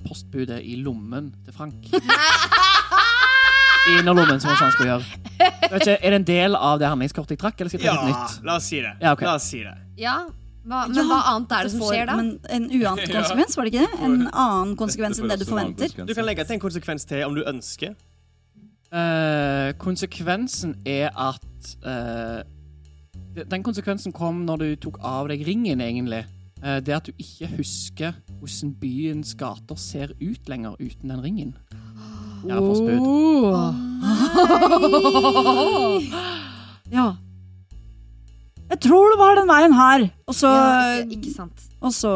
postbudet i lommen til Frank. I innerlommen, som han skal gjøre. Ikke, er det en del av det handlingskortet jeg trakk, eller skal jeg Ja, et nytt? la oss si det. Ja, okay. La oss si det. Ja, hva, men Ja, hva annet er det som får- skjer da? Men en uant konsekvens, var det ikke det? En annen konsekvens enn det du forventer. Du kan legge til en konsekvens til om du ønsker. Uh, konsekvensen er at uh, Den konsekvensen kom når du tok av deg ringen, egentlig. Uh, det at du ikke husker hvordan byens gater ser ut lenger uten den ringen. Kjære postbud. Ja. Jeg tror det var den veien her. Og så, Ja, ikke sant. og så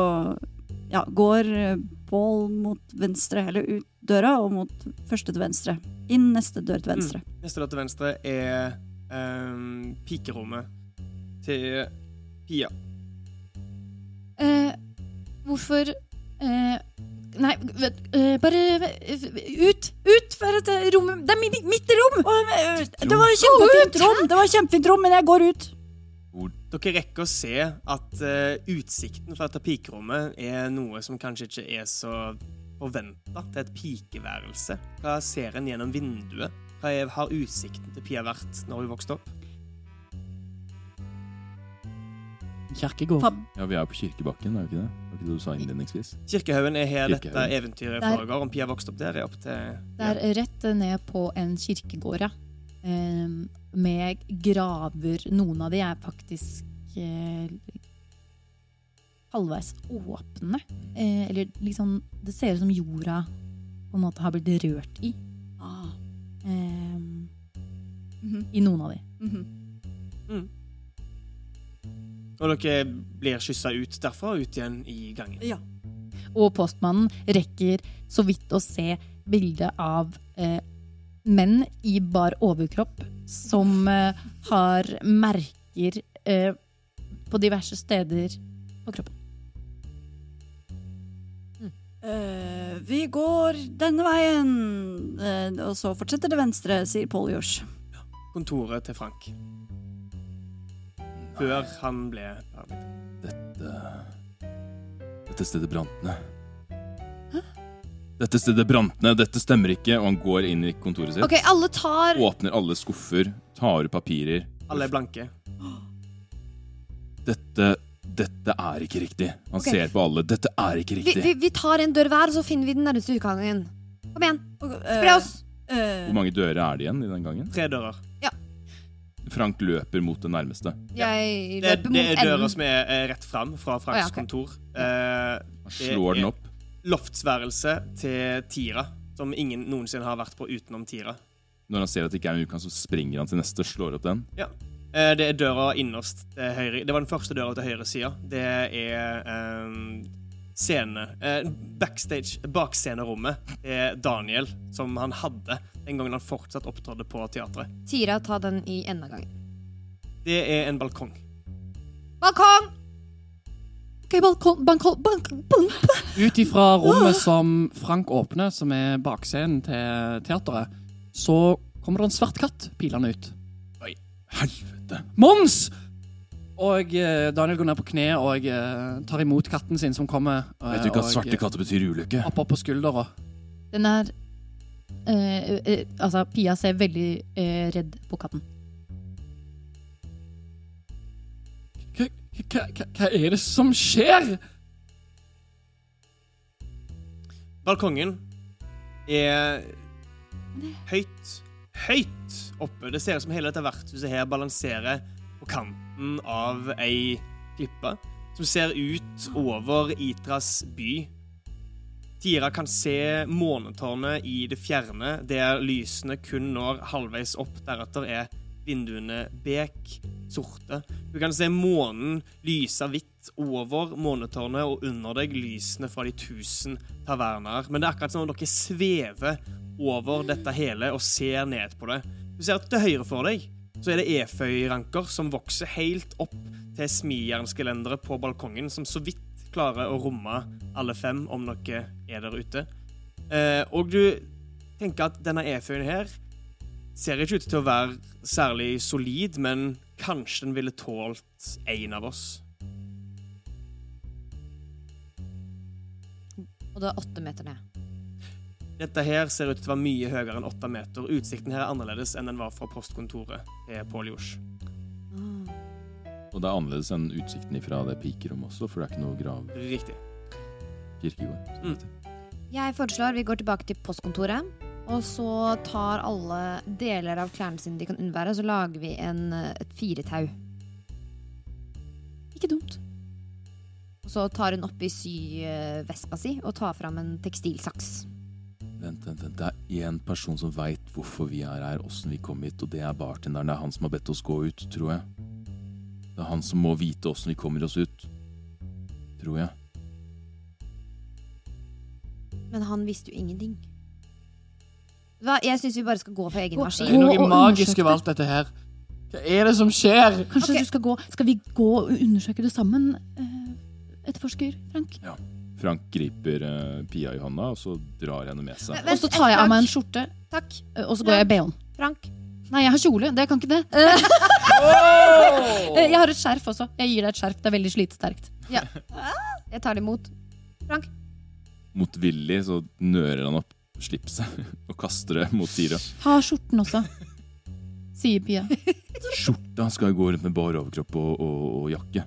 ja, går eh, Pål mot venstre, eller ut døra, og mot første til venstre. Inn neste dør til venstre. Neste dør til venstre er um, pikerommet til Pia. Eh, hvorfor eh, Nei, vet, eh, bare eh, ut! Ut fra dette rommet! Det er mitt, mitt rom! Det var kjempefint rom, Det var kjempefint rom, men jeg går ut. Dere rekker å se at uh, utsikten fra dette pikerommet er noe som kanskje ikke er så forventa til et pikeværelse. Hva ser en gjennom vinduet? Hva er, har utsikten til Pia vært når hun vokste opp? Kirkegård. Ja, vi er på Kirkebakken, er vi ikke det? Var ikke det du sa innledningsvis? Kirkehaugen er her dette eventyret foregår. Om Pia vokste opp der, er opp til Det er rett ned på en kirkegård, ja. Eh, med graver. Noen av de er faktisk eh, halvveis åpne. Eh, eller liksom Det ser ut som jorda på en måte har blitt rørt i. ah. Eh, mhm, I noen av de. mhm. Og dere blir kyssa ut derfra og ut igjen i gangen. Ja. Og postmannen rekker så vidt å se bildet av eh, menn i bar overkropp som eh, har merker eh, på diverse steder på kroppen. Eh, vi går denne veien, eh, og så fortsetter det venstre, sier Poljos. Kontoret til Frank. Før han ble Dette Dette stedet brant ned. Dette stedet brant ned, dette stemmer ikke. Og han går inn i kontoret sitt. Ok, alle tar Åpner alle skuffer, tar ut papirer. Alle er blanke. Dette Dette er ikke riktig. Han Ok. ser på alle. Dette er ikke vi, riktig. vi, vi tar en dør hver, og så finner vi den nærmeste utgangen. Kom igjen, spre oss! Eh, Hvor mange dører er det igjen i den gangen? Tre dører. Frank løper mot det nærmeste. Jeg Det, løper det er døra enden. som er rett fram fra Franks oh, ja, okay. kontor. Eh, Han slår den opp. loftsværelse til Tira, som ingen noensinne har vært på utenom Tira. Når han ser at det ikke er en uke, så springer han til neste og slår opp den. Eh, det er døra innerst til høyre. Det var den første døra til høyre sida. Det er eh, scene eh, Backstage, bakscenerommet er Daniel, som han hadde den gangen han fortsatt opptrådte på teatret. Tira, ta den i enda gangen. Det er en balkong. Balkong! Ok, balkong, balkong, balkong, balkong. Ut ifra rommet som Frank åpner, som er bakscenen til teateret, så kommer det en svart katt pilende ut. Oi, Helvete! Mons! Og eh, Daniel går ned på kne og eh, tar imot katten sin som kommer. eh, Vet du ikke at og, svarte katter betyr ulykke? Opp, opp på skuldra. Den er eh, eh, Altså, Pia ser veldig eh, redd på katten. Hva- hva er det som skjer? Balkongen er høyt, høyt oppe. Det ser ut som hele dette vertshuset her balanserer på kanten av ei klippe som ser ut over Itras by. Tira kan se månetårnet i det fjerne, der lysene kun når halvveis opp. Deretter er vinduene bek, sorte. Du kan se månen lyse hvitt over månetårnet, og under deg lysene fra de tusen taverner. Men det er akkurat som om dere svever over dette hele og ser ned på det. Du ser at til høyre for deg så er det eføyranker som vokser helt opp til smijernsgelenderet på balkongen, som så vidt klarer å romme alle fem, om noe er der ute. Eh, og du tenker at denne eføyen her ser ikke ut til å være særlig solid, men kanskje den ville tålt en av oss. Og det er åtte meter ned. Dette her ser ut til å være mye høyere enn åtte meter. Utsikten her er annerledes enn den var fra postkontoret til Pål Jors. Og det er annerledes enn utsikten ifra det pikerommet også, for det er ikke noe grav Riktig. kirkegård. Mm. Jeg foreslår vi går tilbake til postkontoret. Og så tar alle deler av klærne sine de kan unnvære, og så lager vi en, eh, et firetau. Ikke dumt. Og så tar hun oppi syvespa si og tar fram en tekstilsaks. Vent, vent, vent. Det er én person som veit hvorfor vi er her, åssen vi kom hit, og det er bartenderen. Det er han som har bedt oss gå ut, tror jeg. Det er han som må vite åssen vi kommer oss ut. Tror jeg. Men han visste jo ingenting. Hva? Jeg syns vi bare skal gå for egen Gå- Det er noe magisk over alt dette her. Hva er det som skjer? Kanskje okay. du skal gå Skal vi gå og undersøke det sammen, eh, etterforsker Frank? Ja. Frank griper eh, Pia i hånda, og så drar henne med seg. Vent, Og så tar jeg av meg en skjorte, Takk. eh, og så går jeg i BH-en. Frank. Nei, jeg har kjole. Det kan ikke det. Oh! jeg har et skjerf også. Jeg gir deg et skjerf. Det er veldig slitesterkt. Jeg tar det imot. Frank. Motvillig så nører han opp slipset og kaster det mot Tira. Ha skjorten også, sier Pia. Skjorta skal gå rundt med bar overkropp og, og, og jakke.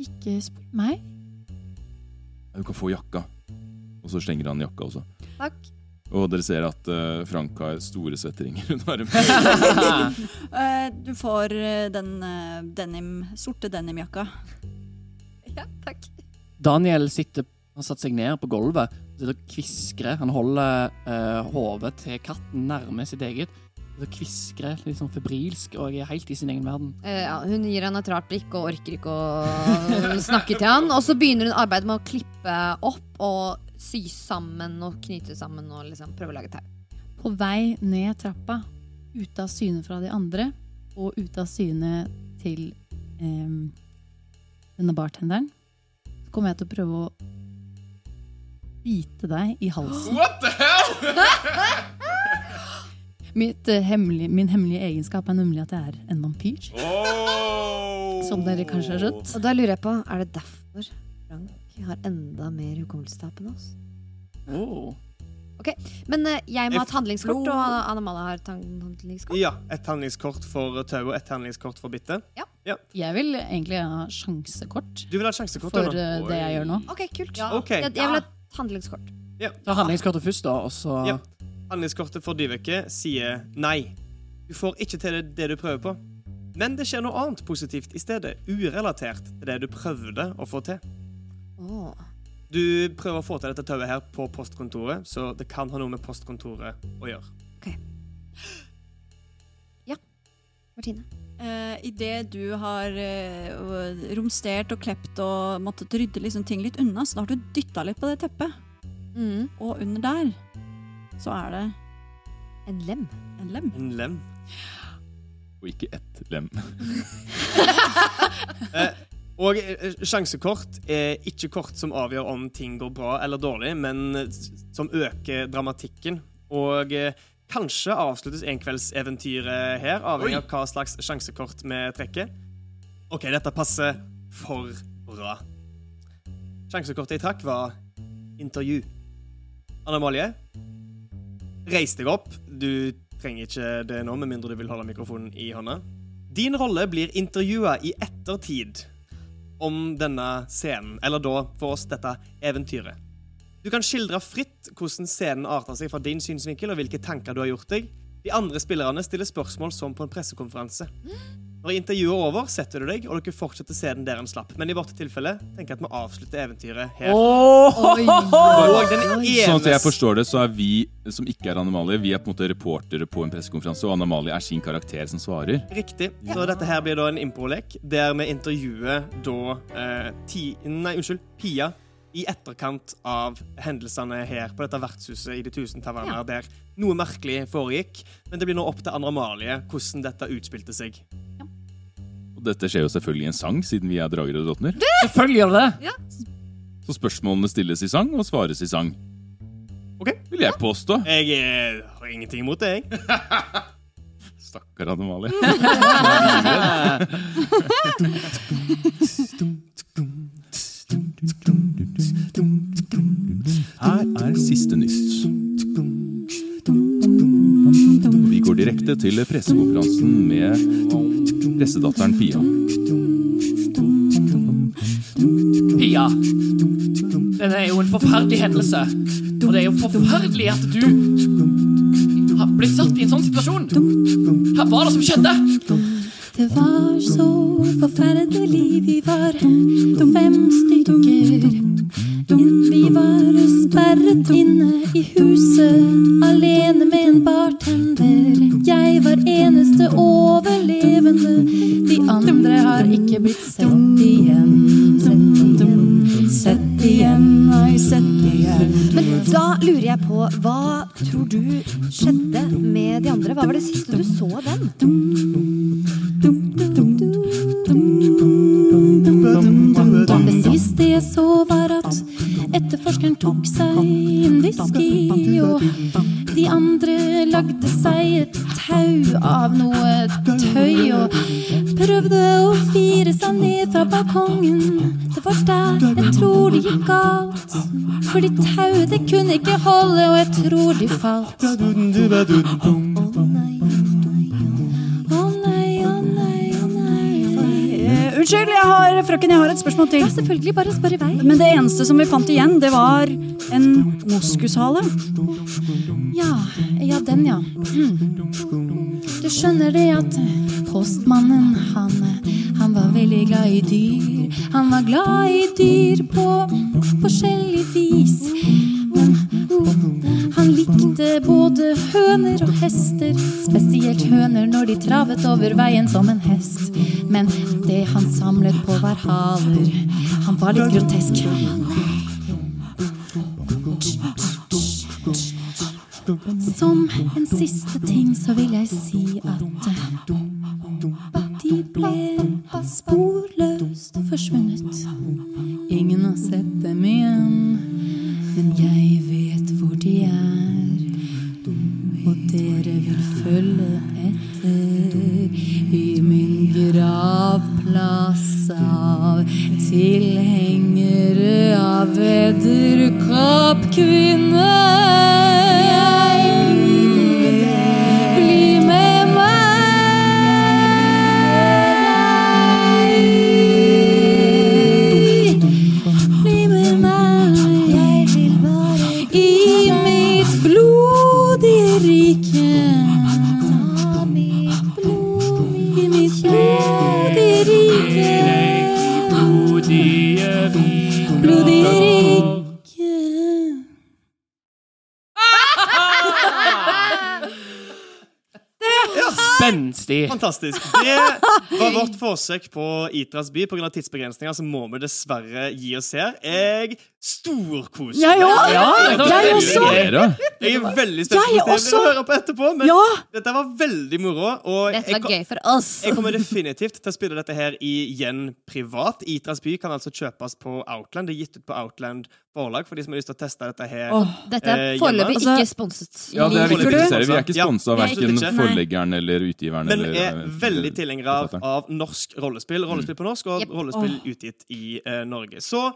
Ikke spør meg. Du kan få jakka. Og så slenger han jakka også. Takk. Og dere ser at uh, Frank har store svetteringer under armen. Eh, du får eh, den denim, sorte denimjakka. Ja, takk. Daniel sitter, har satt seg ned på gulvet sitter og kviskrer. Han holder uh, hodet til katten nærme sitt eget. Sitter og kviskrer litt sånn febrilsk og er helt i sin egen verden. Uh, ja, hun gir han et rart blikk og orker ikke å snakke til han. Og så begynner hun arbeidet med å klippe opp og sy sammen og knyte sammen og liksom prøve å lage tau. På vei ned trappa, ute av syne fra de andre, og ute av syne til eh, denne bartenderen, så kommer jeg til å prøve å bite deg i halsen. What the hell?! Mitt, uh, hemmelig, min hemmelige egenskap er nemlig at jeg er en vampyr. Oh! Som dere kanskje har skjønt. Og da lurer jeg på, er det derfor Frank har enda mer hukommelsestap enn oss? Oh. Men eh, jeg må ha et handlingskort, og Anna- Anna-Mala har et handlingskort. Ja, et handlingskort for tau og et handlingskort for bittet. Jeg vil egentlig ha sjansekort Du vil ha sjansekort? for eh, det jeg gjør nå. Ok, kult. Ok. Jeg, jeg vil ha et handlingskort. Ta handlingskortet først, da, og så Ja. Handlingskortet for Dyveke sier nei. Du får ikke til det, det du prøver på. Men det skjer noe annet positivt i stedet, urelatert til det du prøvde å få til. Åh. Du prøver å få til dette tauet her på postkontoret, så det kan ha noe med postkontoret å gjøre. Ok. Ja, Martine. Uh, Idet du har eh, romstert og klept og måttet rydde liksom ting litt unna, så da har du dytta litt på det teppet. Mm. Og under der så er det En lem. en lem. En lem. Og ikke ett lem. Eh, og eh, sjansekort er ikke kort som avgjør om ting går bra eller dårlig, men eh, som øker dramatikken. Og eh, kanskje avsluttes enkveldseventyret her, avhengig av hva slags sjansekort vi trekker. OK, dette passer for bra. Sjansekortet jeg trakk, var intervju. Anna Amalie, reis deg opp. Du trenger ikke det nå, med mindre du vil holde mikrofonen i hånda. Din rolle blir intervjua i ettertid om denne scenen, eller da for oss dette eventyret. Du kan skildre fritt hvordan scenen arter seg fra din synsvinkel, og hvilke tanker du har gjort deg. De andre spillerne stiller spørsmål som på en pressekonferanse. Når intervjuet er over, setter du deg, og dere fortsetter scenen der han slapp. Men i vårt tilfelle tenker jeg at vi avslutter eventyret her. Oi, Og den Sånn at jeg forstår det, så er vi som ikke er Anne-Malie, vi er på en måte reportere på en pressekonferanse, og Anne-Malie er sin karakter som svarer. Riktig. Så dette her blir da en improlek, der vi intervjuer da eh, ti, Nei, unnskyld. Pia i etterkant av hendelsene her på dette vertshuset i De tusen taverner, der noe merkelig foregikk. Men det blir nå opp til Anna Amalie hvordan dette utspilte seg. Og dette skjer jo selvfølgelig i en sang, siden vi er drager og drottner. Selvfølgelig gjør det det! Så spørsmålene stilles i sang, og svares i sang. Ok. Vil jeg påstå. Jeg eh, har ingenting imot det, jeg. Stakkar Anne-Malie. Her er siste nytt. Går direkte til pressekonferansen med pressedatteren Pia. Pia. Dette er jo en forferdelig hendelse. Og det er jo forferdelig at du har blitt satt i en sånn situasjon. Hva var det som skjedde? Det var så forferdelig, vi var fem stykker. Vi var sperret inne i huset, alene eneste overlevende, Å nei, å nei, å nei, å nei. Unnskyld, jeg har, frøken, jeg har et spørsmål til. Ja, selvfølgelig. Bare spør i vei. Men det eneste som vi fant igjen, det var en moskushale. Ja, ja, den, ja. Mm. Du skjønner det at postmannen, han, han var veldig glad i dyr. Han var glad i dyr travet over veien som en hest. Men det han samlet på var haler. Han var litt grotesk. Tilhengere av edderkoppkvinne. Fantastisk. Det var vårt forsøk på Itras by. Pga. tidsbegrensninger så må vi dessverre gi oss her. Jeg storkoser Jeg òg! Ja, det Jeg også. Jeg er veldig spent Jeg på å høre på etterpå. Men Ja! dette var veldig moro. Og Dette var kom- gøy for oss. jeg kommer definitivt til å spille dette her igjen privat. Itras by kan altså kjøpes på Outland. Det er gitt ut på Outland forlag for de som har lyst til å teste dette her. Oh, Dette Eh, er hjemme. foreløpig Altså- ikke sponset. Ja, det er viktig å presisere. Vi er ikke Ja. sponsa av Nei, verken forleggeren eller utgiveren. Men eller, er eh, veldig tilhenger av, av norsk rollespill. Rollespill på norsk og yep. rollespill utgitt i uh, Norge. Så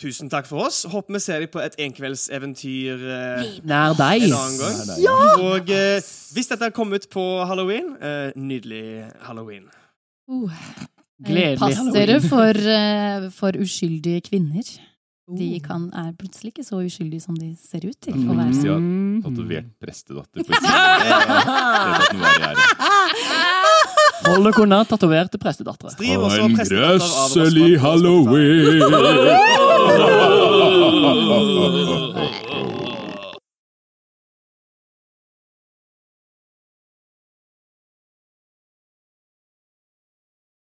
tusen takk for oss. Håper vi ser deg på et enkveldseventyr uh, Nær deg. en annen gang. Nei. Og uh, hvis dette kommer ut på halloween, eh, nydelig halloween. Uh, Gledelig Pass dere for, eh, for uskyldige kvinner. De kan, er plutselig ikke så uskyldige som de ser ut til å være. Ja, Mm. Tatovert prestedatter plutselig. dere unna tatoverte prestedattere. Driv en grøsselig halloween!